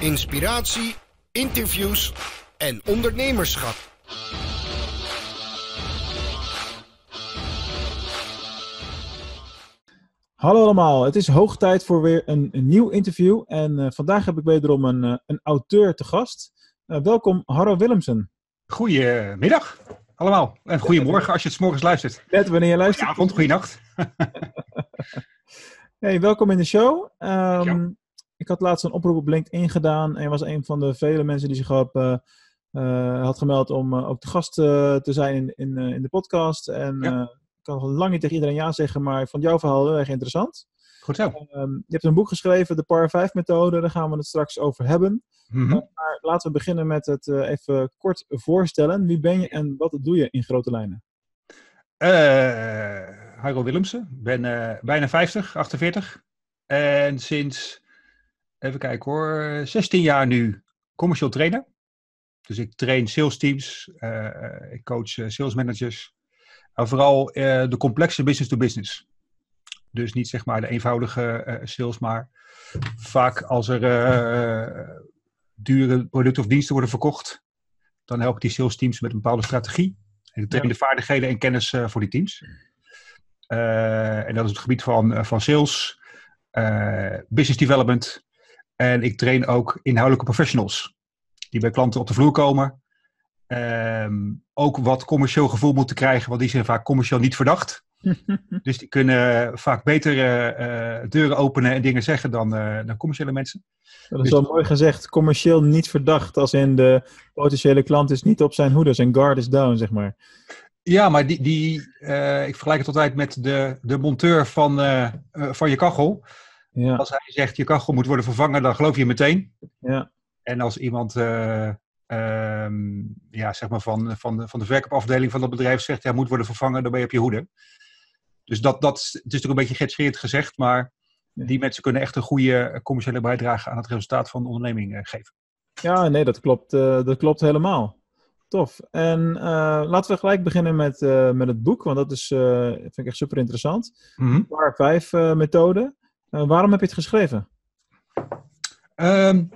inspiratie, interviews en ondernemerschap. Hallo allemaal, het is hoog tijd voor weer een, een nieuw interview. En uh, vandaag heb ik wederom een, uh, een auteur te gast. Uh, welkom, Harro Willemsen. Goedemiddag allemaal. En goedemorgen als je het s morgens luistert. Net wanneer je luistert. Goedenavond, goedenacht. hey, welkom in de show. Um, ik had laatst een oproep op LinkedIn gedaan. En was een van de vele mensen die zich op, had gemeld om ook te gast te zijn in, in, in de podcast. En ja. ik kan lang niet tegen iedereen ja zeggen, maar ik vond jouw verhaal heel erg interessant. Goed zo. Um, je hebt een boek geschreven, de Power 5 methode. Daar gaan we het straks over hebben. Mm -hmm. uh, maar laten we beginnen met het uh, even kort voorstellen. Wie ben je en wat doe je in grote lijnen? Uh, Willemsen. Ik ben bijna 50, 48. En sinds, even kijken hoor, 16 jaar nu commercieel trainer. Dus ik train sales teams, ik coach sales managers. En vooral de complexe business to business. Dus niet zeg maar de eenvoudige uh, sales, maar vaak als er uh, dure producten of diensten worden verkocht, dan help ik die sales teams met een bepaalde strategie. En ik train ja. de vaardigheden en kennis uh, voor die teams. en dat is het gebied van, van sales, business development. En ik train ook inhoudelijke professionals die bij klanten op de vloer komen. Um, ook wat commercieel gevoel moeten krijgen, want die zijn vaak commercieel niet verdacht. dus die kunnen vaak beter uh, deuren openen en dingen zeggen dan, uh, dan commerciële mensen. Dat is dus, wel mooi gezegd. Commercieel niet verdacht, als in de potentiële klant is niet op zijn hoede. Zijn guard is down, zeg maar. Ja, maar die, die, ik vergelijk het altijd met de, de monteur van, van je kachel. Ja. Als hij zegt je kachel moet worden vervangen, dan geloof je meteen. Ja. En als iemand Um, ja, zeg maar van, van, de, van de verkoopafdeling van dat bedrijf zegt, ja, moet worden vervangen, dan ben je op je hoede. Dus dat, dat het is natuurlijk een beetje gekscherend gezegd, maar die mensen kunnen echt een goede commerciële bijdrage aan het resultaat van de onderneming uh, geven. Ja, nee, dat klopt, uh, dat klopt helemaal. Tof. En uh, laten we gelijk beginnen met, met het boek, want dat is, vind ik echt super interessant. Mm -hmm. Paar vijf methode. waarom heb je het geschreven? Um,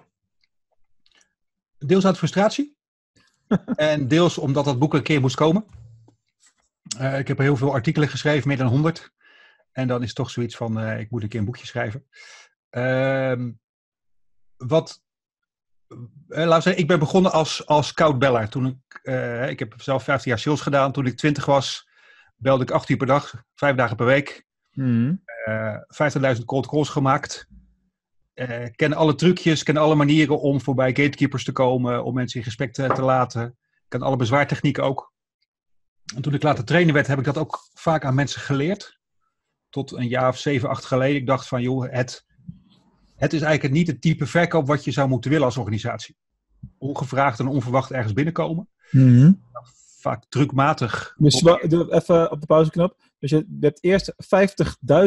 deels uit frustratie. en deels omdat dat boek een keer moest komen. Uh, ik heb heel veel artikelen geschreven, meer dan 100. En dan is het toch zoiets van, uh, ik moet een keer een boekje schrijven. Uh, wat, zeggen, ik ben begonnen als, als scoutbeller. Toen ik, uh, ik heb zelf 15 jaar sales gedaan. Toen ik 20 was, belde ik 8 uur per dag, 5 dagen per week. Mm. 15.000 cold calls gemaakt. Uh, ken alle trucjes, ken alle manieren om voorbij gatekeepers te komen, om mensen in gesprek te, te laten. Ken alle bezwaartechnieken ook. En toen ik later trainer werd, heb ik dat ook vaak aan mensen geleerd. Tot een jaar of zeven, acht geleden. Ik dacht van, joh, het, het is eigenlijk niet het type verkoop wat je zou moeten willen als organisatie. Ongevraagd en onverwacht ergens binnenkomen. Mm. Vaak drukmatig. Dus op... even op de pauzeknop. Dus je hebt eerst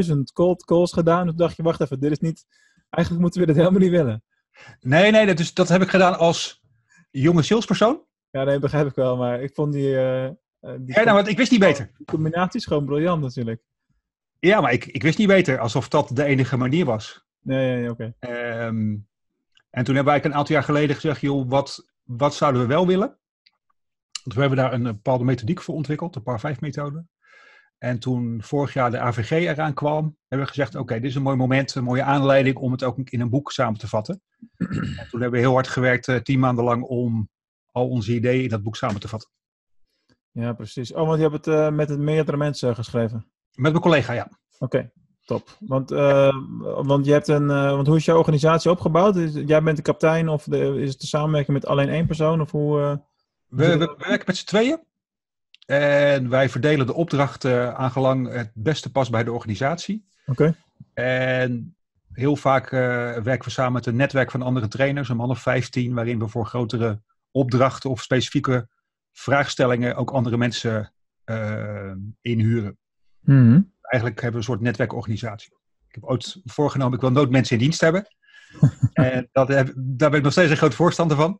50.000 cold calls gedaan. Toen dacht je, wacht even, dit is niet... Eigenlijk moeten we dit helemaal niet willen. Nee, nee, dat, is, dat heb ik gedaan als jonge salespersoon. Ja, nee, begrijp ik wel. Maar ik vond die... Uh, die ja, nou, want ik wist niet beter. Die combinatie is gewoon briljant natuurlijk. Ja, maar ik, ik wist niet beter. Alsof dat de enige manier was. Nee, nee, oké. Okay. Um, en toen hebben wij een aantal jaar geleden gezegd... joh, wat, wat zouden we wel willen? Hebben we daar een bepaalde methodiek voor ontwikkeld. De Par 5 methode. En toen vorig jaar de AVG eraan kwam, hebben we gezegd: Oké, okay, dit is een mooi moment, een mooie aanleiding om het ook in een boek samen te vatten. En toen hebben we heel hard gewerkt, uh, tien maanden lang, om al onze ideeën in dat boek samen te vatten. Ja, precies. Oh, want je hebt het uh, met meerdere mensen geschreven? Met mijn collega, ja. Oké, okay, top. Want, uh, want, je hebt een, want hoe is jouw organisatie opgebouwd? Is, jij bent de kapitein of de, is het de samenwerking met alleen één persoon? Of hoe, we, we, we werken met z'n tweeën. En wij verdelen de opdrachten aangelang het beste past bij de organisatie. Oké. Okay. En heel vaak uh, werken we samen met een netwerk van andere trainers, een man of 15, waarin we voor grotere opdrachten of specifieke vraagstellingen ook andere mensen uh, inhuren. Mm -hmm. Eigenlijk hebben we een soort netwerkorganisatie. Ik heb ooit voorgenomen, ik wil nooit mensen in dienst hebben. en dat heb, daar ben ik nog steeds een groot voorstander van.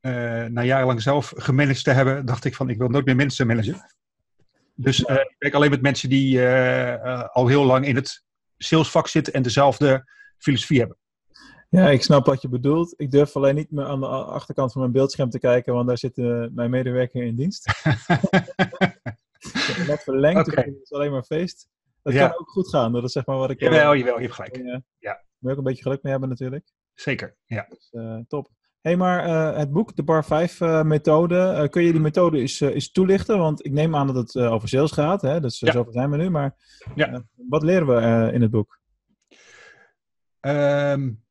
Uh, na jarenlang zelf gemanaged te hebben, dacht ik van ik wil nooit meer mensen managen. Dus uh, ik werk alleen met mensen die uh, al heel lang in het salesvak zitten en dezelfde filosofie hebben. Ja, ik snap wat je bedoelt. Ik durf alleen niet meer aan de achterkant van mijn beeldscherm te kijken, want daar zit uh, mijn medewerker in dienst. dat verlengt, okay. het is alleen maar feest. Dat kan ook goed gaan, dat is zeg maar wat ik... Jawel, jawel, je hebt gelijk. Uh, ja. Moet ook een beetje geluk mee hebben natuurlijk. Zeker, ja. Dus, uh, top. Hey, maar uh, het boek, de Bar 5 uh, methode, kun je die methode eens, eens toelichten? Want ik neem aan dat het over sales gaat, hè? dus ja. zover zijn we nu. Maar ja. wat leren we in het boek? Um,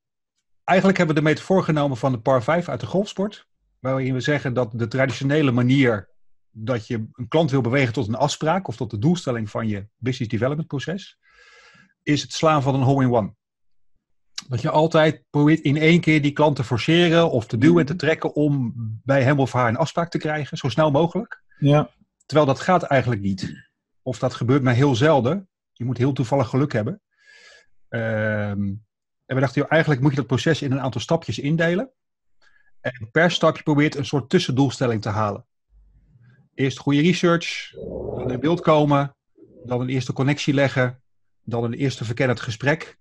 eigenlijk hebben we de metafoor genomen van de Par 5 uit de golfsport. Waarin we zeggen dat de traditionele manier dat je een klant wil bewegen tot een afspraak of tot de doelstelling van je business development proces, is het slaan van een hole-in-one. Dat je altijd probeert in één keer die klant te forceren of te duwen en te trekken om bij hem of haar een afspraak te krijgen, zo snel mogelijk. Ja. Terwijl dat gaat eigenlijk niet. Of dat gebeurt maar heel zelden. Je moet heel toevallig geluk hebben. Ehm en we dachten, joh, eigenlijk moet je dat proces in een aantal stapjes indelen. En per stapje probeert een soort tussendoelstelling te halen. Eerst goede research, dan in beeld komen, dan een eerste connectie leggen, dan een eerste verkennend gesprek.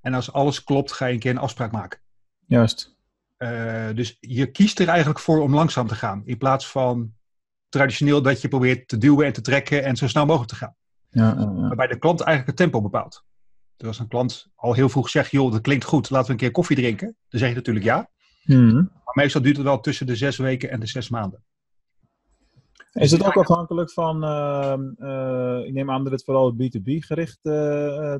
En als alles klopt, ga je een keer een afspraak maken. Juist. Uh, dus je kiest er eigenlijk voor om langzaam te gaan. In plaats van traditioneel dat je probeert te duwen en te trekken en zo snel mogelijk te gaan. Ja. Waarbij de klant eigenlijk het tempo bepaalt. Dus als een klant al heel vroeg zegt, joh, dat klinkt goed, laten we een keer koffie drinken. Dan zeg je natuurlijk ja. Hmm. Maar meestal duurt het wel tussen de zes weken en de zes maanden. Is het ook afhankelijk van, uh, uh, ik neem aan dat het vooral B2B gericht uh,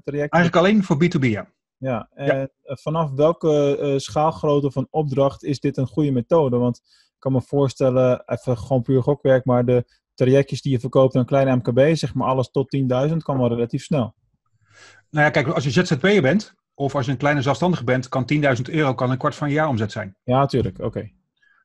traject Eigenlijk alleen voor B2B, ja. Ja, en ja. vanaf welke schaalgrootte van opdracht is dit een goede methode? Want ik kan me voorstellen, even gewoon puur gokwerk, maar de trajectjes die je verkoopt aan kleine MKB, zeg maar alles tot 10.000, kan wel relatief snel. Nou ja, kijk, als je ZZP'er bent, of als je een kleine zelfstandige bent, kan 10.000 euro kan een kwart van je jaar omzet zijn. Ja, natuurlijk. Oké.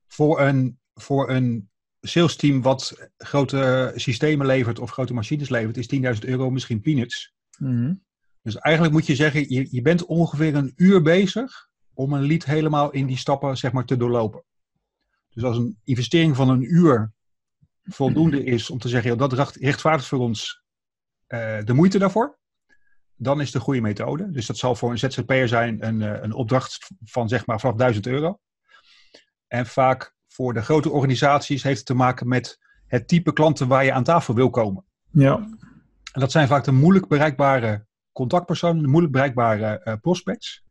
Voor, een, voor een sales team wat grote systemen levert of grote machines levert, is 10.000 euro misschien peanuts. Mm Dus eigenlijk moet je zeggen, je, je bent ongeveer een uur bezig om een lead helemaal in die stappen zeg maar, te doorlopen. Dus als een investering van een uur voldoende is om te zeggen, joh, dat rechtvaardigt voor ons uh, de moeite daarvoor, dan is een goede methode. Dus dat zal voor een ZZP'er zijn een, een opdracht van zeg maar vanaf 1000 euro. En vaak voor de grote organisaties heeft het te maken met het type klanten waar je aan tafel wil komen. Ja. En dat zijn vaak de moeilijk bereikbare contactpersonen, de moeilijk bereikbare uh, prospects.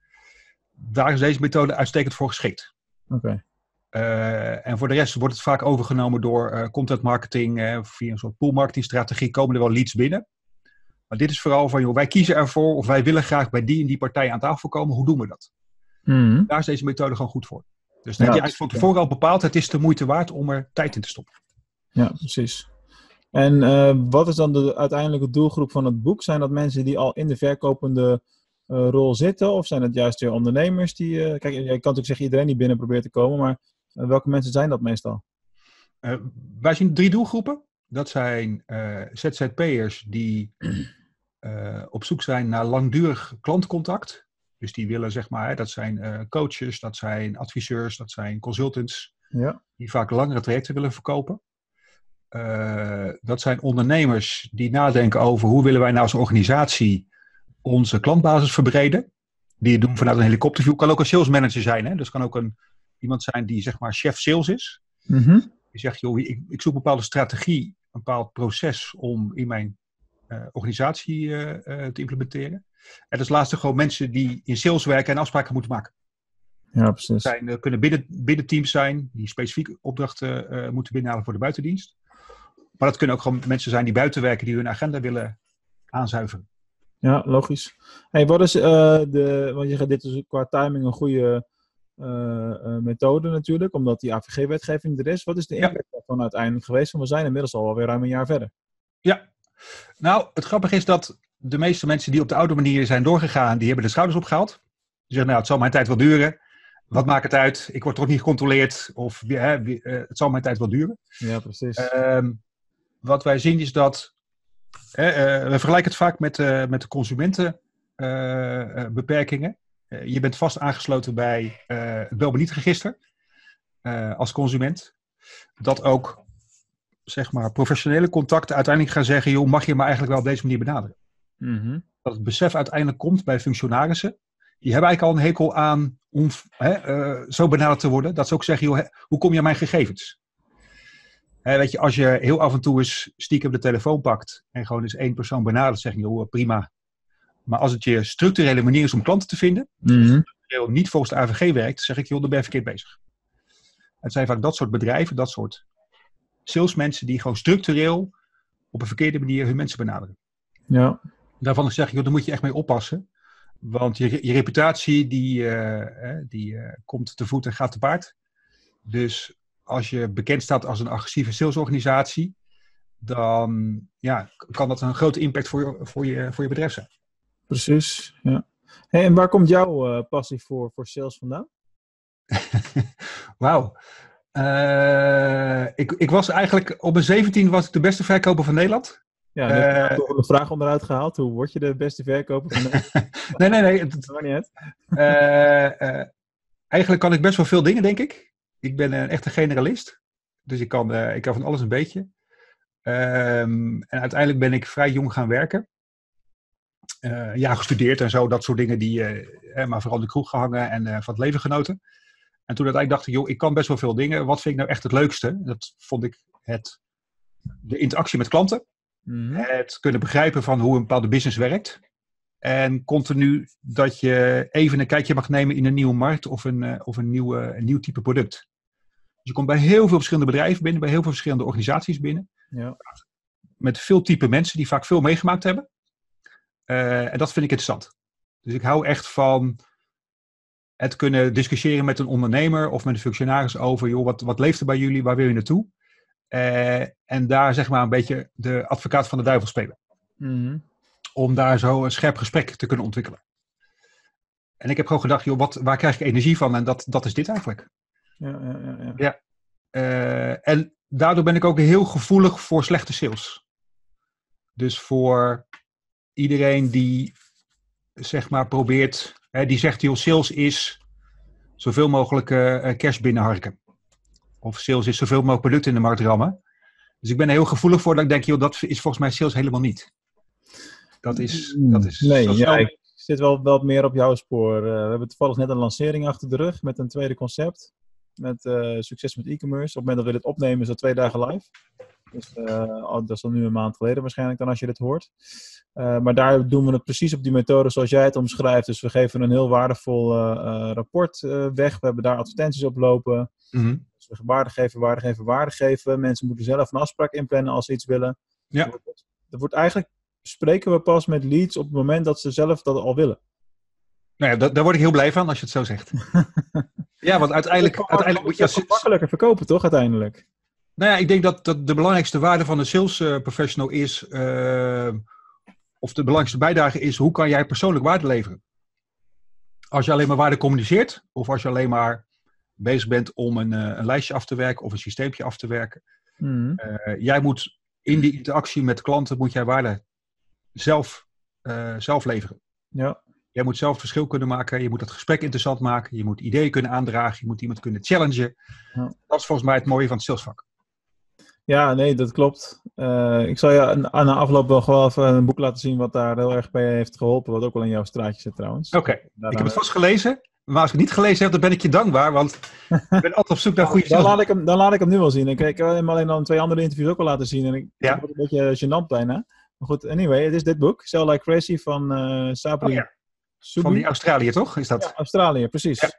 Daar is deze methode uitstekend voor geschikt. Oké. Okay. Uh, en voor de rest wordt het vaak overgenomen door uh, content marketing. via een soort pool marketing strategie komen er wel leads binnen. Maar dit is vooral van, joh, wij kiezen ervoor of wij willen graag bij die en die partij aan tafel komen. Hoe doen we dat? Mm. Daar is deze methode gewoon goed voor. Dus ja, heb je eigenlijk van tevoren al bepaald, het is de moeite waard om er tijd in te stoppen. Ja, precies. En uh, wat is dan de uiteindelijke doelgroep van het boek? Zijn dat mensen die al in de verkopende uh, rol zitten? Of zijn het juist weer ondernemers die... Uh, kijk, je kan natuurlijk zeggen iedereen die binnen probeert te komen, maar welke mensen zijn dat meestal? wij zien drie doelgroepen. Dat zijn ZZP'ers die op zoek zijn naar langdurig klantcontact. Dus die willen, zeg maar, dat zijn coaches, dat zijn adviseurs, dat zijn consultants. Ja. Die vaak langere trajecten willen verkopen. Uh, dat zijn ondernemers die nadenken over hoe willen wij nou als organisatie onze klantbasis verbreden. Die het doen vanuit een helikopterview. Kan ook een sales manager zijn. Hè? Dus kan ook een, iemand zijn die zeg maar chef sales is. Mm -hmm. Die zegt, joh, ik, ik zoek een bepaalde strategie, een bepaald proces om in mijn uh, organisatie te implementeren. En als laatste gewoon mensen die in sales werken en afspraken moeten maken. Ja, precies. Dat zijn, kunnen binnen, binnen teams zijn die specifiek opdrachten moeten binnenhalen voor de buitendienst. Maar dat kunnen ook gewoon mensen zijn die buiten werken, die hun agenda willen aanzuiveren. Ja, logisch. Hey, wat is uh, de, want je gaat dit is qua timing een goede methode natuurlijk, omdat die AVG-wetgeving er is. Wat is de impact ja. daarvan uiteindelijk geweest? Want we zijn inmiddels al alweer ruim een jaar verder. Ja, nou, het grappige is dat de meeste mensen die op de oude manier zijn doorgegaan, die hebben de schouders opgehaald. Die zeggen, nou, het zal mijn tijd wel duren. Wat maakt het uit? Ik word toch niet gecontroleerd? Of hè, het zal mijn tijd wel duren. Ja, precies. Uh, wat wij zien is dat, uh, we vergelijken het vaak met, uh, met de consumentenbeperkingen. je bent vast aangesloten bij het belbenietregister als consument. Dat ook zeg maar, professionele contacten uiteindelijk gaan zeggen: joh, mag je me eigenlijk wel op deze manier benaderen? Mm -hmm. Dat het besef uiteindelijk komt bij functionarissen je hebt eigenlijk al een hekel aan om hè, eh, zo benaderd te worden. Dat ze ook zeggen, joh, hè, hoe kom je aan mijn gegevens? Hè, weet je, als je heel af en toe eens stiekem de telefoon pakt en gewoon eens één persoon benadert, zeg je, joh, prima. Maar als het je structurele manier is om klanten te vinden, Mhm. structureel niet volgens de AVG werkt, zeg ik, joh, dan ben je verkeerd bezig. Het zijn vaak dat soort bedrijven, dat soort salesmensen die gewoon structureel op een verkeerde manier hun mensen benaderen. Ja. Daarvan zeg ik, joh, daar moet je echt mee oppassen. Want je, je reputatie die, eh, die eh, komt te voet en gaat te paard. Dus als je bekend staat als een agressieve salesorganisatie, dan ja, kan dat een grote impact voor je, voor je, voor je bedrijf zijn. Precies, ja. Hey, en waar komt jouw eh, passie voor, voor sales vandaan? Wauw. Eh, ik, ik was eigenlijk op mijn 17 was ik de beste verkoper van Nederland. Ja, heb je Eh, toch een vraag onderuit gehaald. Hoe word je de beste verkoper van Nederland? Nee, nee, nee. Dat maakt niet uit. Eigenlijk kan ik best wel veel dingen, denk ik. Ik ben een echte generalist. Dus ik kan, eh, ik kan van alles een beetje. Ehm, en uiteindelijk ben ik vrij jong gaan werken. Eh, ja, gestudeerd en zo, dat soort dingen. Die, eh, maar vooral in de kroeg gehangen en van het leven genoten. En toen uiteindelijk dacht ik, joh, ik kan best wel veel dingen. Wat vind ik nou echt het leukste? Dat vond ik het, de interactie met klanten Mhm. het kunnen begrijpen van hoe een bepaalde business werkt. En continu dat je even een kijkje mag nemen in een nieuwe markt of een, of een, nieuwe, een nieuw type product. Dus je komt bij heel veel verschillende bedrijven binnen, bij heel veel verschillende organisaties binnen. Ja. Met veel type mensen die vaak veel meegemaakt hebben. Eh, en dat vind ik interessant. Dus ik hou echt van het kunnen discussiëren met een ondernemer of met een functionaris over, joh, wat, wat leeft er bij jullie, waar wil je naartoe? Eh, en daar zeg maar een beetje de advocaat van de duivel spelen Mhm. om daar zo een scherp gesprek te kunnen ontwikkelen. En ik heb gewoon gedacht, joh, wat, waar krijg ik energie van? En dat, dat is dit eigenlijk. Ja, ja, ja, ja. Eh, en daardoor ben ik ook heel gevoelig voor slechte sales. Dus voor iedereen die, zeg maar, probeert, hè, die zegt, joh, sales is zoveel mogelijk eh, eh, cash binnenharken. Of sales is zoveel mogelijk producten in de markt rammen. Dus ik ben er heel gevoelig voor dat ik denk, joh, dat is volgens mij sales helemaal niet. Dat is, dat is Nee, zo ja, snel- ik zit wel wel meer op jouw spoor. Eh, we hebben toevallig net een lancering achter de rug met een tweede concept. Met eh, succes met e-commerce. Op het moment dat we dit opnemen is dat twee dagen live. Dus eh, al- dat is al nu een maand geleden waarschijnlijk dan als je dit hoort. Eh, maar daar doen we het precies op die methode zoals jij het omschrijft. Dus we geven een heel waardevol rapport weg. We hebben daar advertenties op lopen. Mhm. Dus we waarde geven, waarde geven, waarde geven. Mensen moeten zelf een afspraak inplannen als ze iets willen. Ja. Er wordt eigenlijk, spreken we pas met leads op het moment dat ze zelf dat al willen. Nou ja, da- daar word ik heel blij van als je het zo zegt. ja, want uiteindelijk, uiteindelijk moet je het makkelijker verkopen, toch, uiteindelijk? Nou ja, ik denk dat, dat de belangrijkste waarde van een sales eh, professional is, eh, of de belangrijkste bijdrage is, hoe kan jij persoonlijk waarde leveren? Als je alleen maar waarde communiceert, of als je alleen maar bezig bent om een, eh, een lijstje af te werken of een systeempje af te werken. Eh, jij moet in die interactie met klanten, moet jij waarde zelf, zelf leveren. Ja, Jij moet zelf verschil kunnen maken. Je moet het gesprek interessant maken. Je moet ideeën kunnen aandragen. Je moet iemand kunnen challengen. Ja. Dat is volgens mij het mooie van het salesvak. ja nee, dat klopt. Eh, ik zal je aan de afloop wel gewoon even een boek laten zien wat daar heel erg bij heeft geholpen. Wat ook wel in jouw straatje zit trouwens. Oké, ik Daaraan- heb het vast gelezen. Maar als ik het niet gelezen heb, dan ben ik je dankbaar. Want ik ben altijd op zoek naar goede dan, laat ik hem, dan laat ik hem nu wel zien. Ik, ik heb hem alleen al in twee andere interviews ook al laten zien. En ik Ja. een beetje gênant bijna. Maar goed, anyway, het is dit boek. Sell Like Crazy van eh Sabri Oh ja, Van die Australië, toch? Is dat? Ja, Australië, precies. Ja.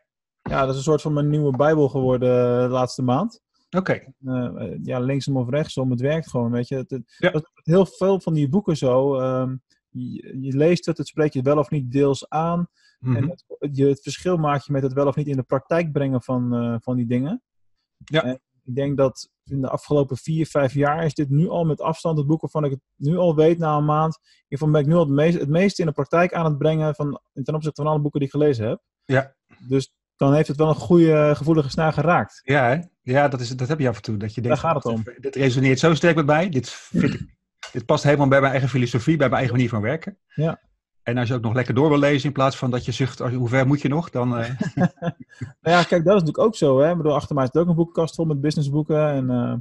Ja. dat is een soort van mijn nieuwe bijbel geworden eh, de laatste maand. Oké. Eh, eh, ja, linksom of rechtsom, het werkt gewoon, weet je. Het, het- Ja. dat heel veel van die boeken zo. ehm, je, je leest het, het spreekt je wel of niet deels aan. Mhm. En het, je, het verschil maak je met het wel of niet in de praktijk brengen van, eh, van die dingen. Ja. En ik denk dat in de afgelopen vier, vijf jaar is dit nu al met afstand het boek waarvan ik het nu al weet na een maand. In ieder geval ben ik nu al het, meest, het meeste in de praktijk aan het brengen van, ten opzichte van alle boeken die ik gelezen heb. Ja. Dus dan heeft het wel een goede, gevoelige snaar geraakt. Ja, hè? ja dat, is, dat heb je af en toe. Dat je denkt, Daar gaat het even, Dit resoneert zo sterk met mij. Dit, vind ik, dit past helemaal bij mijn eigen filosofie, bij mijn eigen manier van werken. Ja. En als je ook nog lekker door wil lezen, in plaats van dat je zucht, hoe ver moet je nog, dan... eh, Nou ja, kijk, dat is natuurlijk ook zo. Hè? Ik bedoel, achter mij zit ook een boekenkast vol met businessboeken. En eh,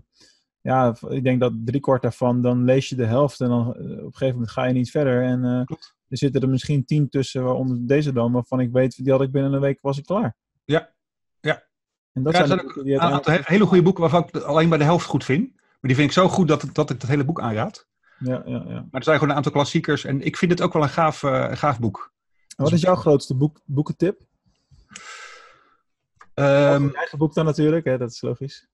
ja, ik denk dat driekwart daarvan, dan lees je de helft en dan eh, op een gegeven moment ga je niet verder. En. Er zitten er misschien tien tussen, waaronder deze dan, waarvan ik weet, die had ik binnen een week, was ik klaar. Ja, ja. En dat Ja, zijn ook een aantal hele goede boeken waarvan ik alleen bij de helft goed vind. Maar die vind ik zo goed dat, dat ik het hele boek aanraad. Ja, ja, ja. Maar er zijn gewoon een aantal klassiekers. En ik vind het ook wel een gaaf, eh, gaaf boek. En wat is jouw grootste boek, boekentip? Je eigen boek dan natuurlijk, hè? dat is logisch.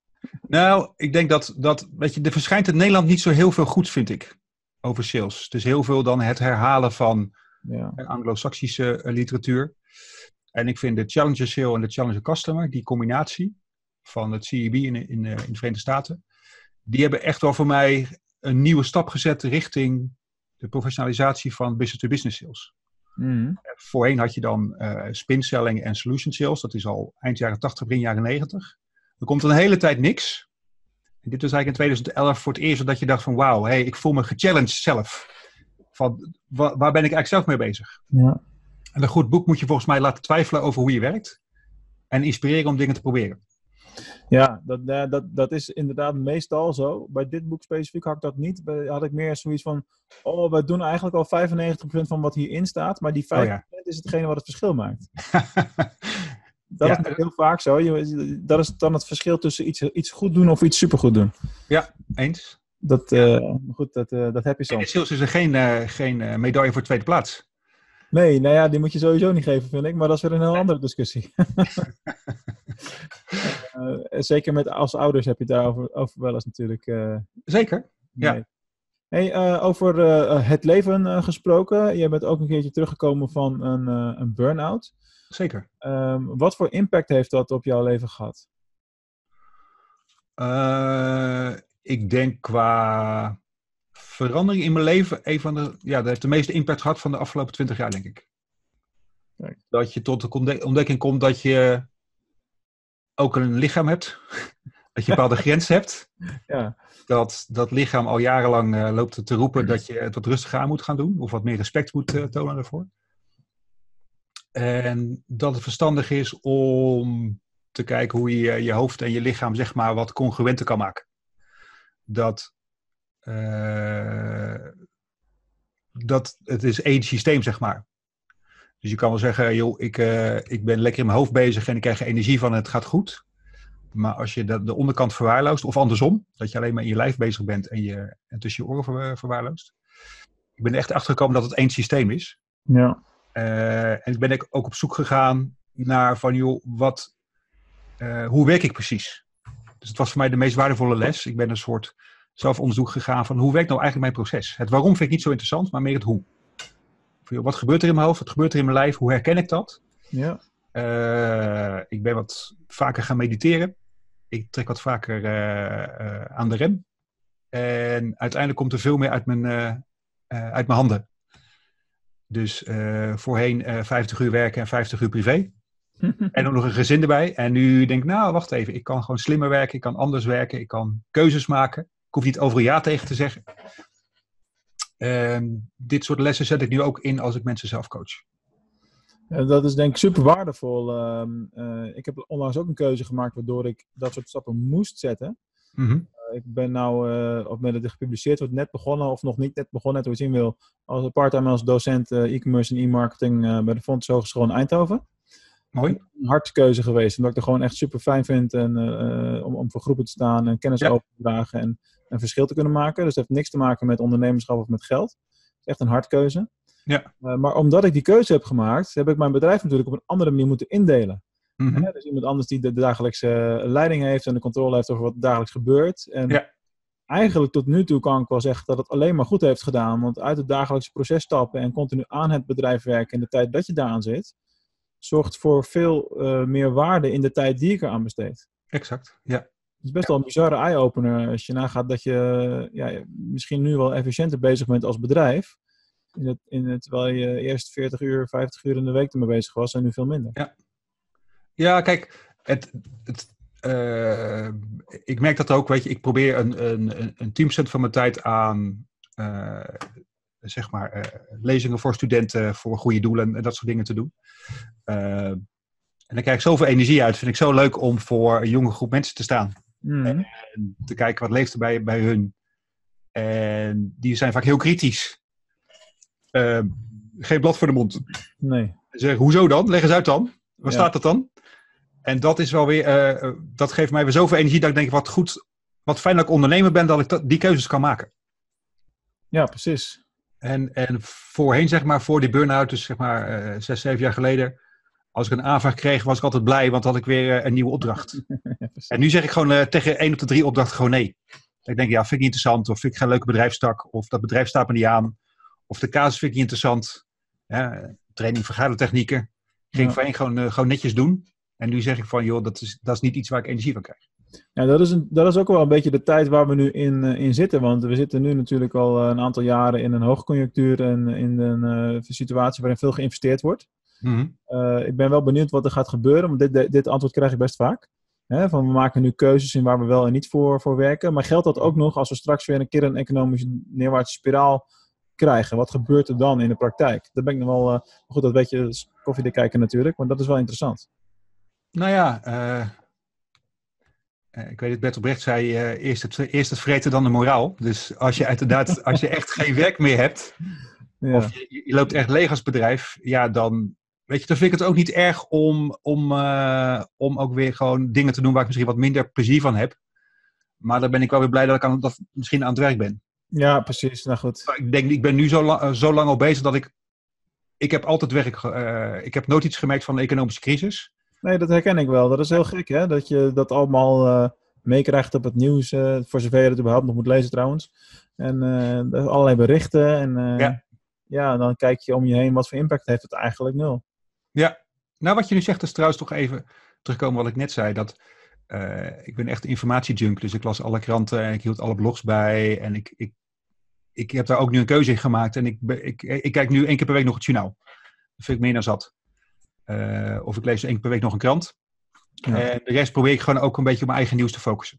nou, ik denk dat, dat weet je, er verschijnt in Nederland niet zo heel veel goeds, vind ik, over sales. Het is heel veel dan het herhalen van Ja. anglo-saxische eh, literatuur. En ik vind de Challenger Sale en de Challenger Customer, die combinatie van het CEB in, in, eh, in de Verenigde Staten, die hebben echt wel voor mij een nieuwe stap gezet richting de professionalisatie van business-to-business sales. Mhm. Voorheen had je dan eh spin selling en solution sales. Dat is al eind jaren 80, begin jaren 90. Er komt een hele tijd niks. En dit was eigenlijk in 2011 voor het eerst dat je dacht van wauw, hey, ik voel me gechallenged zelf. Van, wa- waar ben ik eigenlijk zelf mee bezig? Ja. En een goed boek moet je volgens mij laten twijfelen over hoe je werkt. En inspireren om dingen te proberen. Ja, dat, eh, dat, dat is inderdaad meestal zo. Bij dit boek specifiek had ik dat niet. Had ik meer zoiets van, oh, we doen eigenlijk al 95% van wat hierin staat, maar die 5% Oh ja. is hetgene wat het verschil maakt. Dat Ja, is heel vaak zo. Dat is dan het verschil tussen iets, iets goed doen of iets supergoed doen. Eens. Dat, eh, goed, dat, eh, dat heb je En in soms. sales is er geen, eh, geen medaille voor tweede plaats. Nee, nou ja, die moet je sowieso niet geven, vind ik. Maar dat is weer een heel andere discussie. Eh, zeker met als ouders heb je het daarover over wel eens natuurlijk. eh, Zeker. Ja. Hey, eh, over eh, het leven eh, gesproken. Je bent ook een keertje teruggekomen van een, eh, een burn-out. Zeker. Ehm, wat voor impact heeft dat op jouw leven gehad? Eh, ik denk qua verandering in mijn leven, een van de, ja, dat heeft de meeste impact gehad van de afgelopen twintig jaar, denk ik. Kijk. Dat je tot de ontde- ontdekking komt dat je ook een lichaam hebt, dat je bepaalde grenzen hebt, Ja, dat dat lichaam al jarenlang eh, loopt te roepen dat je het wat rustiger aan moet gaan doen, of wat meer respect moet eh, tonen daarvoor. En dat het verstandig is om te kijken hoe je je hoofd en je lichaam zeg maar wat congruenter kan maken. Dat, eh, dat het is één systeem zeg maar. Dus je kan wel zeggen, joh, ik, eh, ik ben lekker in mijn hoofd bezig en ik krijg er energie van en het gaat goed. Maar als je de, de onderkant verwaarloost, of andersom, dat je alleen maar in je lijf bezig bent en, je, en tussen je oren ver- verwaarloost. Ik ben echt achter gekomen dat het één systeem is. ja. Eh, en ik ben ook op zoek gegaan naar van, joh, wat, eh, hoe werk ik precies? Dus het was voor mij de meest waardevolle les. Ik ben een soort zelfonderzoek gegaan van hoe werkt nou eigenlijk mijn proces? Het waarom vind ik niet zo interessant, maar meer het hoe. Wat gebeurt er in mijn hoofd? Wat gebeurt er in mijn lijf? Hoe herken ik dat? ja. Eh, ik ben wat vaker gaan mediteren. Ik trek wat vaker eh, eh, aan de rem. En uiteindelijk komt er veel meer uit mijn, uit mijn handen. Dus voorheen eh 50 uur werken en 50 uur privé. En ook nog een gezin erbij. En nu denk ik, nou, wacht even. Ik kan gewoon slimmer werken. Ik kan anders werken. Ik kan keuzes maken. Ik hoef niet overal ja tegen te zeggen. En dit soort lessen zet ik nu ook in als ik mensen zelf coach. Ja, dat is denk ik super waardevol. Ehm, eh, ik heb onlangs ook een keuze gemaakt waardoor ik dat soort stappen moest zetten. Mhm. Ik ben nou, eh, op het moment dat dit gepubliceerd wordt, net begonnen, of nog niet net begonnen, net hoe je het zien wil, als part-time als docent eh, e-commerce en e-marketing eh, bij de Fonds Hogeschool in Eindhoven. Mooi. Een hartkeuze geweest, omdat ik het gewoon echt super fijn vind en, eh, eh, om, om voor groepen te staan en kennis Ja. over te dragen en een verschil te kunnen maken. Dus het heeft niks te maken met ondernemerschap of met geld. Het is echt een hartkeuze. Ja. Eh, maar omdat ik die keuze heb gemaakt, heb ik mijn bedrijf natuurlijk op een andere manier moeten indelen. Mhm. Hè, Dus iemand anders die de dagelijkse leiding heeft en de controle heeft over wat dagelijks gebeurt. En Ja. eigenlijk tot nu toe kan ik wel zeggen dat het alleen maar goed heeft gedaan. Want uit het dagelijkse proces stappen en continu aan het bedrijf werken in de tijd dat je daaraan zit, zorgt voor veel eh, meer waarde in de tijd die ik eraan besteed. Exact. Ja. Het is best wel een bizarre eye-opener als je nagaat dat je ja, misschien nu wel efficiënter bezig bent als bedrijf. In het, in het, terwijl je eerst 40 uur, 50 uur in de week ermee bezig was en nu veel minder. Ja, kijk, het, het, eh, ik merk dat ook, weet je, ik probeer een, een, een- een 10% van mijn tijd aan, eh, zeg maar, eh, lezingen voor studenten, voor goede doelen en dat soort dingen te doen. Eh, en dan krijg ik zoveel energie uit, vind ik zo leuk om voor een jonge groep mensen te staan. Mhm. En te kijken wat leeft er bij, bij hun. En die zijn vaak heel kritisch. Eh, geen blad voor de mond. Nee. Zeg, hoezo dan? Leg eens uit dan. Waar Ja. staat dat dan? En dat is wel weer, eh, eh, dat geeft mij weer zoveel energie dat ik denk, wat goed, wat fijn dat ik ondernemer ben, dat ik dat- die keuzes kan maken. Ja, precies. En, en voorheen, zeg maar, voor die burn-out, dus zeg maar eh, zes, zeven jaar geleden, als ik een aanvraag kreeg, was ik altijd blij, want dan had ik weer een nieuwe opdracht. En nu zeg ik gewoon eh, tegen één op de drie opdrachten gewoon nee. Ik denk, ja, vind ik niet interessant, of vind ik geen leuke bedrijfstak, of dat bedrijf staat me niet aan, of de casus vind ik niet interessant. Ja, training vergadertechnieken. Ging Ja. voorheen gewoon, eh, gewoon netjes doen. En nu zeg ik van, joh, dat is, dat is niet iets waar ik energie van krijg. Ja, dat is, een, dat is ook wel een beetje de tijd waar we nu in, eh, in zitten. Want we zitten nu natuurlijk al een aantal jaren in een hoogconjunctuur en in een situatie waarin veel geïnvesteerd wordt. Eh, ik ben wel benieuwd wat er gaat gebeuren, want dit, dit antwoord krijg ik best vaak. Hè, van we maken nu keuzes in waar we wel en niet voor, voor werken. Maar geldt dat ook nog als we straks weer een keer een economische neerwaartse spiraal krijgen? Wat gebeurt er dan in de praktijk? Dat ben ik nog wel. eh, goed, dat weet je, koffie kijken natuurlijk, maar dat is wel interessant. Nou ja, eh, eh, ik weet het, Bertolt Brecht zei, eerst, het, eerst het vreten, dan de moraal. Dus als je inderdaad, als je echt geen werk meer hebt, Ja, of je, je loopt echt leeg als bedrijf, ja, dan, weet je, dan vind ik het ook niet erg om, om, eh, om ook weer gewoon dingen te doen waar ik misschien wat minder plezier van heb. Maar dan ben ik wel weer blij dat ik aan, dat misschien aan het werk ben. ja precies. Nou goed. Maar Ik denk, ik ben nu zo, la- eh, zo lang al bezig dat ik, ik heb altijd werk, eh, ik heb nooit iets gemerkt van de economische crisis. Nee, dat herken ik wel. Dat is heel gek, hè? Dat je dat allemaal eh, meekrijgt op het nieuws. voor zover je het überhaupt nog moet lezen, trouwens. En allerlei berichten. En Ja. ja, dan kijk je om je heen. Wat voor impact heeft het eigenlijk? Nul. Nou, wat je nu zegt is trouwens toch even terugkomen wat ik net zei. Dat, eh, ik ben echt informatiejunk, dus ik las alle kranten en ik hield alle blogs bij. En ik, ik, ik heb daar ook nu een keuze in gemaakt. En ik, ik, ik kijk nu één keer per week nog het journaal. Dat vind ik meer dan zat. Eh, of ik lees één keer per week nog een krant. Ja. En de rest probeer ik gewoon ook een beetje op mijn eigen nieuws te focussen.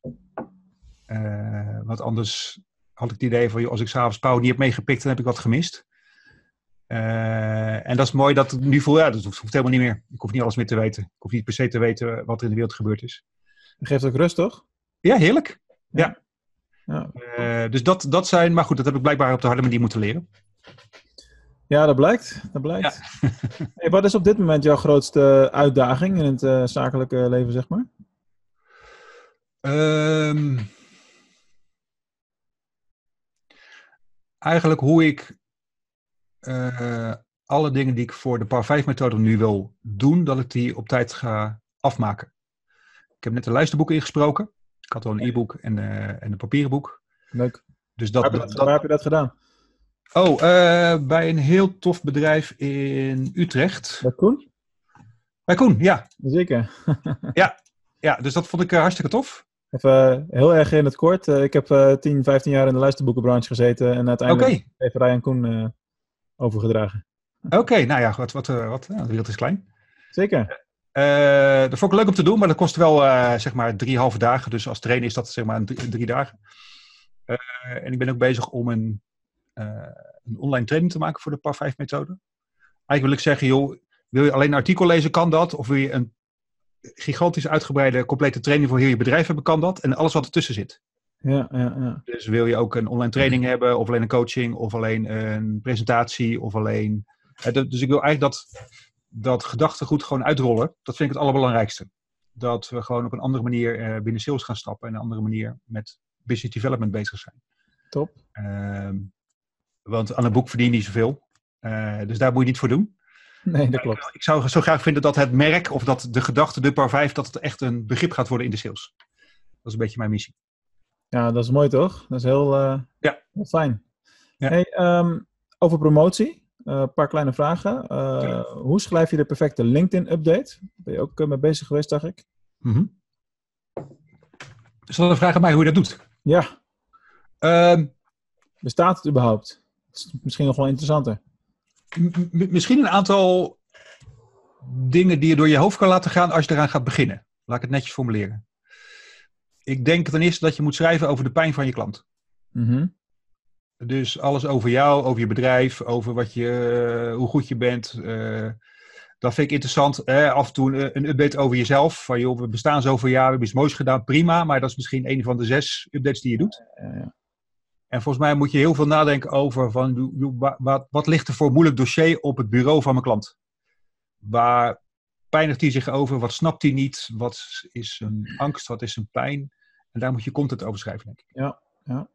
Eh, want anders had ik het idee van, joh, als ik s'avonds Pauw niet heb meegepikt, dan heb ik wat gemist. Eh, en dat is mooi dat het nu voel, ja, dat hoeft, hoeft helemaal niet meer. Ik hoef niet alles meer te weten. Ik hoef niet per se te weten wat er in de wereld gebeurd is. Dat geeft ook rust, toch? Ja, heerlijk. Ja. Eh, dus dat, dat zijn, maar goed, dat heb ik blijkbaar op de harde manier moeten leren. Ja, dat blijkt. Dat blijkt. hey, wat is op dit moment jouw grootste uitdaging in het eh, zakelijke leven, zeg maar? Ehm, eigenlijk hoe ik eh, alle dingen die ik voor de Par 5 methode nu wil doen, dat ik die op tijd ga afmaken. Ik heb net een luisterboek ingesproken. Ik had al een e-book en, eh, en een papieren boek. Leuk. Dus Waar dat, heb, je dat, dat- waar heb je dat gedaan? Oh, eh, bij een heel tof bedrijf in Utrecht. Bij Koen? Bij Koen, ja. Zeker. ja. Dus dat vond ik hartstikke tof. Even heel erg in het kort. Ik heb eh 10, 15 jaar in de luisterboekenbranche gezeten. En uiteindelijk heeft Ryan Koen overgedragen. oké. Nou ja, wat, wat, eh, wat, ja, de wereld is klein. Zeker. Eh, dat vond ik leuk om te doen, maar dat kostte wel eh, zeg maar drie halve dagen. Dus als trainer is dat zeg maar drie, drie dagen. Eh, en ik ben ook bezig om een, eh, een online training te maken voor de PAR 5 methode. Eigenlijk wil ik zeggen, joh, wil je alleen een artikel lezen, kan dat. Of wil je een gigantisch uitgebreide, complete training voor heel je bedrijf hebben, kan dat. En alles wat ertussen zit. Ja, ja, ja. Dus wil je ook een online training hebben, of alleen een coaching, of alleen een presentatie, of alleen. Dus ik wil eigenlijk dat, dat gedachtegoed gewoon uitrollen. Dat vind ik het allerbelangrijkste. Dat we gewoon op een andere manier eh, binnen sales gaan stappen en een andere manier met business development bezig zijn. Top. Ehm, want aan een boek verdien je niet zoveel. Eh, dus daar moet je niet voor doen. Nee, dat klopt. Ik zou zo graag vinden dat het merk of dat de gedachte, de par 5, dat het echt een begrip gaat worden in de sales. Dat is een beetje mijn missie. Ja, dat is mooi toch? Dat is heel, eh, Ja. heel fijn. Ja. Hey, ehm, over promotie. Eh, Een paar kleine vragen. Eh, Ja. Hoe schrijf je de perfecte LinkedIn-update? Ben je ook mee bezig geweest, dacht ik? Is dat een vraag aan mij hoe je dat doet? Ja. Ehm, Bestaat het überhaupt? Dat is misschien nog wel interessanter. misschien een aantal dingen die je door je hoofd kan laten gaan als je eraan gaat beginnen. Laat ik het netjes formuleren. Ik denk ten eerste dat je moet schrijven over de pijn van je klant. Mhm. Dus alles over jou, over je bedrijf, over wat je, eh, hoe goed je bent. eh, dat vind ik interessant. Eh, af en toe een, update over jezelf. Van joh, we bestaan zoveel jaar, we hebben iets moois gedaan, prima. Maar dat is misschien een van de zes updates die je doet. En volgens mij moet je heel veel nadenken over van, wat, wat ligt er voor moeilijk dossier op het bureau van mijn klant? Waar pijnigt hij zich over? Wat snapt hij niet? Wat is zijn angst? Wat is zijn pijn? En daar moet je content over schrijven, denk ik. Ja, ja.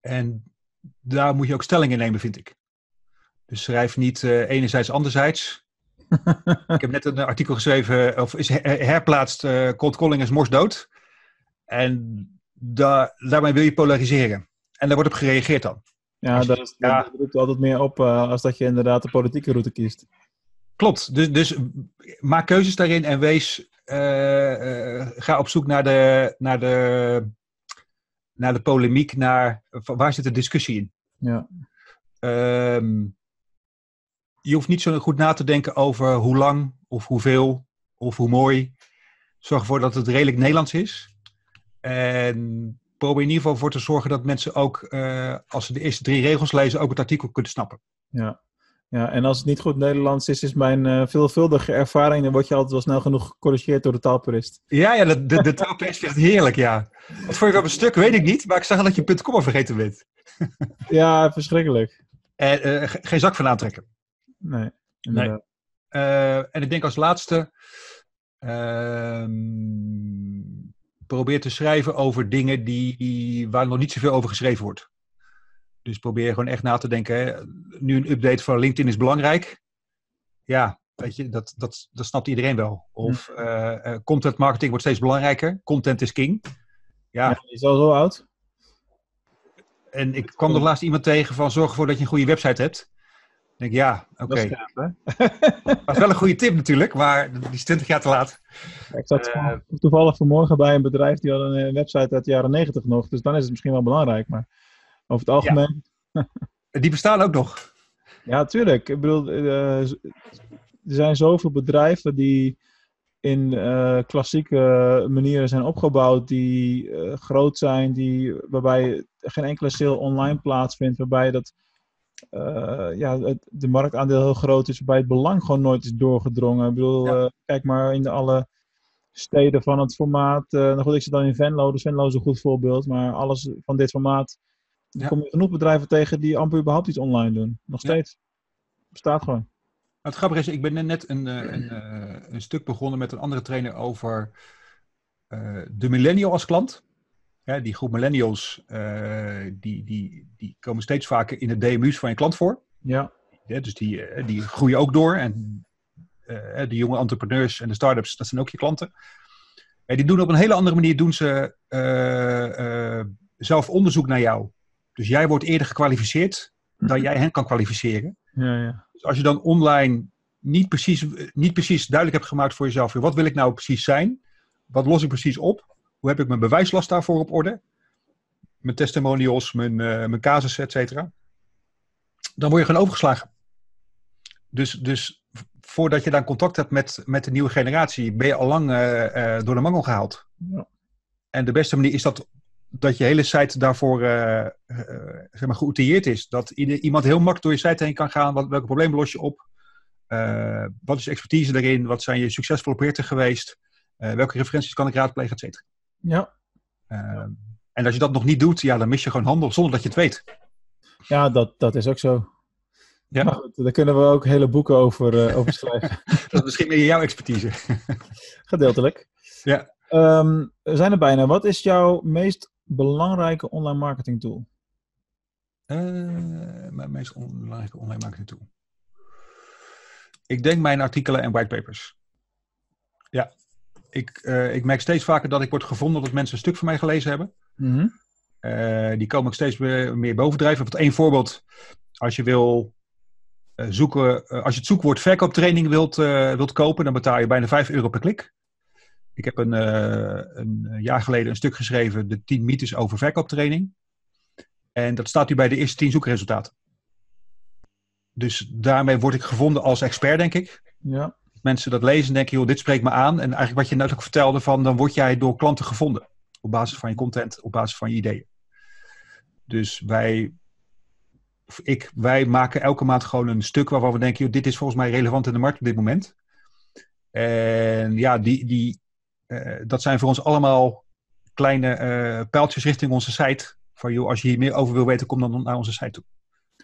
En daar moet je ook stelling in nemen, vind ik. Dus schrijf niet uh, enerzijds, anderzijds. ik heb net een artikel geschreven, of is herplaatst, uh, Cold Calling is mors dood. En daar, daarmee wil je polariseren. En daar wordt op gereageerd dan. Ja, dat, is, ja. roept altijd meer op uh, als dat je inderdaad de politieke route kiest. Klopt, dus, dus maak keuzes daarin en wees, uh, uh, ga op zoek naar de, naar de, naar de polemiek, naar waar zit de discussie in. Ja. Um, je hoeft niet zo goed na te denken over hoe lang of hoeveel of hoe mooi. Zorg ervoor dat het redelijk Nederlands is. En probeer in ieder geval voor te zorgen dat mensen ook, uh, als ze de eerste drie regels lezen, ook het artikel kunnen snappen. Ja, ja en als het niet goed Nederlands is, is mijn uh, veelvuldige ervaring, dan word je altijd wel snel genoeg gecorrigeerd door de taalpurist. Ja, ja de, de, de taalpurist het heerlijk, ja. Wat vond je op een stuk, weet ik niet, maar ik zag dat je punt komma vergeten bent. ja, verschrikkelijk. En uh, geen zak van aantrekken. Nee, nee. en ik denk als laatste, ehm, probeer te schrijven over dingen die, waar nog niet zoveel over geschreven wordt. Dus probeer gewoon echt na te denken. Hè. Nu een update van LinkedIn is belangrijk. Ja, weet je, dat, dat, dat snapt iedereen wel. Of uh, content marketing wordt steeds belangrijker. Content is king. Ja. is al zo oud. En ik kwam er laatst iemand tegen van zorg ervoor dat je een goede website hebt. Ik denk, ja, oké. Okay. Dat is wel een goede tip natuurlijk, maar die is 20 jaar te laat. Ik zat uh, toevallig vanmorgen bij een bedrijf die had een website uit de jaren 90 nog. Dus dan is het misschien wel belangrijk. Maar over het algemeen. Ja. Die bestaan ook nog. Ja, tuurlijk. Ik bedoel, uh, er zijn zoveel bedrijven die in uh, klassieke manieren zijn opgebouwd, die uh, groot zijn, die, waarbij geen enkele sale online plaatsvindt, waarbij dat, uh, ja, het, de marktaandeel heel groot is, waarbij het belang gewoon nooit is doorgedrongen. Ik bedoel, ja. kijk maar in de alle steden van het formaat. nou goed, ik zit dan in Venlo, dus Venlo is een goed voorbeeld, maar alles van dit formaat ja. kom je genoeg bedrijven tegen die amper überhaupt iets online doen. Nog steeds. Bestaat gewoon. Het grappige is, ik ben net een, een, een, een stuk begonnen met een andere trainer over uh, de millennial als klant. Ja, die groep millennials, uh, die, die, die komen steeds vaker in de DMU's van je klant voor. Ja. ja dus die, die groeien ook door. En uh, de jonge entrepreneurs en de start-ups, dat zijn ook je klanten. En die doen op een hele andere manier doen ze zelf onderzoek naar jou. Dus jij wordt eerder gekwalificeerd dan jij hen kan kwalificeren. Ja, ja. Dus als je dan online niet precies, niet precies duidelijk hebt gemaakt voor jezelf, wat wil ik nou precies zijn? Wat los ik precies op? Hoe heb ik mijn bewijslast daarvoor op orde? Mijn testimonials, mijn, uh, mijn casus, et cetera. Dan word je gewoon overgeslagen. Dus, dus voordat je dan contact hebt met, met de nieuwe generatie, ben je al lang uh, uh, door de mangel gehaald. Ja. En de beste manier is dat dat je hele site daarvoor uh, uh, zeg maar geoutilleerd is. Dat iemand heel makkelijk door je site heen kan gaan. Wat, welke problemen los je op? Uh, wat is je expertise erin? Wat zijn je succesvolle projecten geweest? welke referenties kan ik raadplegen, et cetera? Ja. en als je dat nog niet doet, ja, dan mis je gewoon handel zonder dat je het weet. Ja, dat, dat is ook zo. Ja. Maar goed, daar kunnen we ook hele boeken over, over schrijven. dat is misschien meer jouw expertise. Gedeeltelijk. Ja. Um, we zijn er bijna. Wat is jouw meest belangrijke online marketing tool? Uh, mijn meest belangrijke online marketing tool. Ik denk mijn artikelen en whitepapers. Ja, ik, uh, ik merk steeds vaker dat ik word gevonden dat mensen een stuk van mij gelezen hebben. Mm -hmm. uh, die komen ook steeds meer, meer bovendrijven. Wat één voorbeeld, als je wil zoeken, als je het zoekwoord verkooptraining wilt, wilt kopen, dan betaal je bijna 5 euro per klik. Ik heb een, uh, een, jaar geleden een stuk geschreven, de 10 mythes over verkooptraining. En dat staat nu bij de eerste 10 zoekresultaten. Dus daarmee word ik gevonden als expert, denk ik. Ja. Mensen dat lezen denken, joh, dit spreekt me aan. En eigenlijk wat je net ook vertelde, van, dan word jij door klanten gevonden. Op basis van je content, op basis van je ideeën. Dus wij, ik, wij maken elke maand gewoon een stuk waarvan we denken, joh, dit is volgens mij relevant in de markt op dit moment. En ja, die, die, dat zijn voor ons allemaal kleine uh, pijltjes richting onze site. van joh, als je hier meer over wil weten, kom dan naar onze site toe.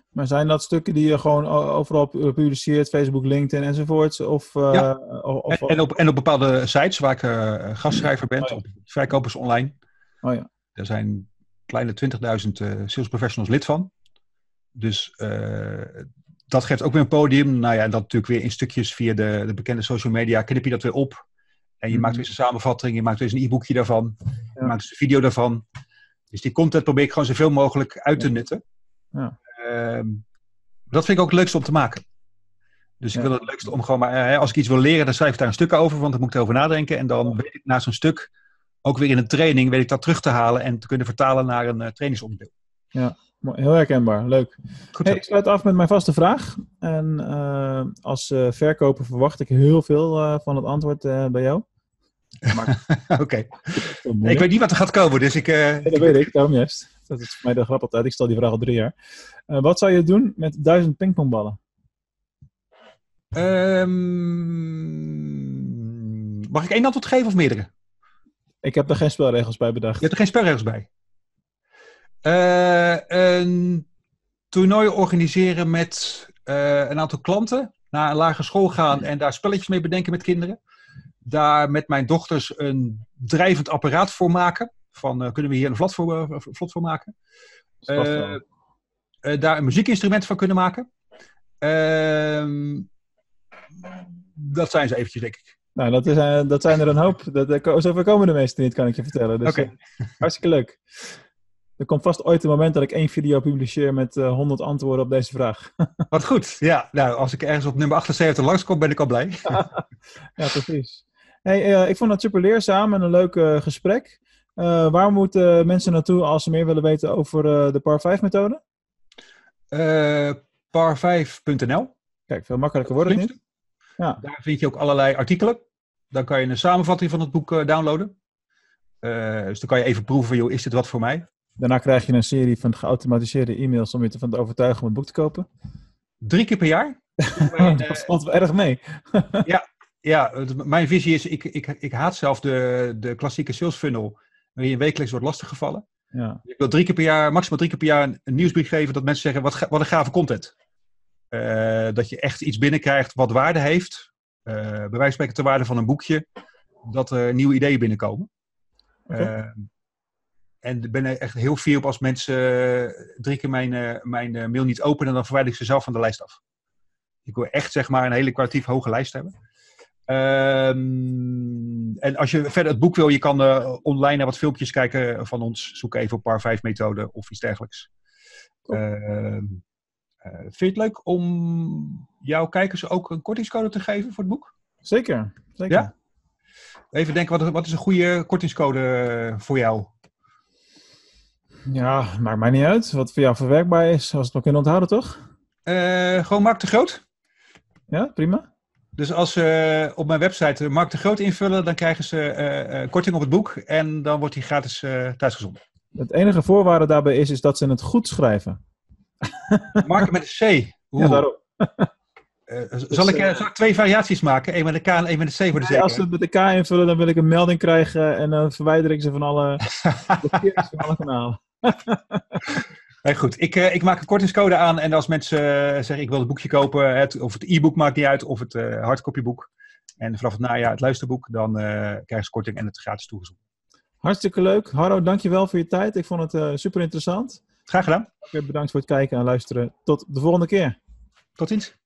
Maar zijn dat stukken die je gewoon overal publiceert, Facebook, LinkedIn enzovoorts? Of, uh, ja. of, en, op, en op bepaalde sites waar ik uh, gastschrijver ben, oh, ja. op Verkopers Online. Oh ja. Er zijn kleine 20.000 uh, sales professionals lid van. Dus dat geeft ook weer een podium. Nou ja, en dat natuurlijk weer in stukjes via de, de bekende social media knip je dat weer op. En je maakt Mhm. weer een samenvatting, je maakt weer eens een e-boekje daarvan. Je maakt eens een video daarvan. Dus die content probeer ik gewoon zoveel mogelijk uit te Ja. nutten. Ja. Ehm, dat vind ik ook het leukste om te maken. Dus ik Ja. wil het leukste om gewoon maar, eh, als ik iets wil leren, dan schrijf ik daar een stuk over, want dan moet ik erover nadenken. En dan weet ik na zo'n stuk, ook weer in een training, weet ik dat terug te halen en te kunnen vertalen naar een eh, trainingsonderdeel. Mooi, Heel herkenbaar, leuk. Goed Hey, ik sluit af met mijn vaste vraag. En eh, als verkoper verwacht ik heel veel van het antwoord bij jou. Maar Oké. Ik weet niet wat er gaat komen, dus ik... eh, Ja, dat weet ik, daarom juist. Dat is voor mij de grap altijd. Ik stel die vraag al drie jaar. Eh, wat zou je doen met duizend pingpongballen? ehm, mag ik één antwoord geven of meerdere? Ik heb er geen spelregels bij bedacht. Je hebt er geen spelregels bij. Eh, een toernooi organiseren met eh, een aantal klanten. Naar een lagere school gaan en daar spelletjes mee bedenken met kinderen. Daar met mijn dochters een drijvend apparaat voor maken. Van eh, kunnen we hier een vlot voor, eh, vlot voor maken? Eh, daar een muziekinstrument van kunnen maken. Ehm, dat zijn ze eventjes, denk ik. nou, dat, is, dat zijn er een hoop. Dat, zover komen de meesten niet, kan ik je vertellen. Dus, Oké. hartstikke leuk. Er komt vast ooit een moment dat ik één video publiceer met eh 100 antwoorden op deze vraag. Wat goed. Ja, nou, als ik ergens op nummer 78 langskom, ben ik al blij. Ja, precies. Hey, eh, ik vond het super leerzaam en een leuk eh, gesprek. Eh, waar moeten mensen naartoe als ze meer willen weten over de PAR 5 methode? Eh par5.nl. Kijk, veel makkelijker wordt het niet. Ja. Daar vind je ook allerlei artikelen. Dan kan je een samenvatting van het boek downloaden. Dus dan kan je even proeven, joh, is dit wat voor mij? Daarna krijg je een serie van geautomatiseerde e-mails om je ervan te overtuigen om het boek te kopen. Drie keer per jaar. Dat valt wel erg mee. ja, het- mijn visie is, ik, ik, ik haat zelf de, de klassieke sales funnel, waarin je wekelijks wordt lastiggevallen. Ja, Ik wil drie keer per jaar, maximaal drie keer per jaar, een, een nieuwsbrief geven dat mensen zeggen, wat, wat een gave content. Eh, dat je echt iets binnenkrijgt wat waarde heeft. Eh, bij wijze van spreken ter waarde van een boekje. Dat er nieuwe ideeën binnenkomen. Eh, en ik ben er echt heel fier op als mensen drie keer mijn, mijn mail niet openen, dan verwijder ik ze zelf van de lijst af. Ik wil echt zeg maar een hele kwalitatief hoge lijst hebben. Ehm, en als je verder het boek wil, je kan eh, online naar wat filmpjes kijken van ons. Zoek even op par 5 methode of iets dergelijks. Cool. Ehm, eh, vind je het leuk om jouw kijkers ook een kortingscode te geven voor het boek? zeker. zeker. Ja? Even denken, wat, wat is een goede kortingscode eh, voor jou? Ja, maakt mij niet uit. Wat voor jou verwerkbaar is, als we het maar kunnen onthouden, toch? Gewoon Mark de Groot. Ja, prima. Dus als ze op mijn website Mark de Groot invullen, dan krijgen ze eh, eh, korting op het boek. En dan wordt die gratis eh thuisgezonden. Het enige voorwaarde daarbij is, is dat ze het goed schrijven. Mark met een C. Oeh. Ja, daarom. Eh, zal, ik, zal ik twee variaties maken? Eén met een K en één met een C voor de Nee, als ze zekerheid? het met de K invullen, dan wil ik een melding krijgen en dan verwijder ik ze van alle, blokkeer ik ze van alle kanalen. Nee, goed, ik, eh, ik maak een kortingscode aan en als mensen eh, zeggen ik wil het boekje kopen, het, of het e-book maakt niet uit, of het uh, hardcopyboek. En vanaf het najaar het luisterboek, dan uh, krijg je korting en het gratis toegezonden. Hartstikke leuk. Harro, dankjewel voor je tijd. Ik vond het super interessant. Graag gedaan. Bedankt voor het kijken en luisteren. Tot de volgende keer. Tot ziens.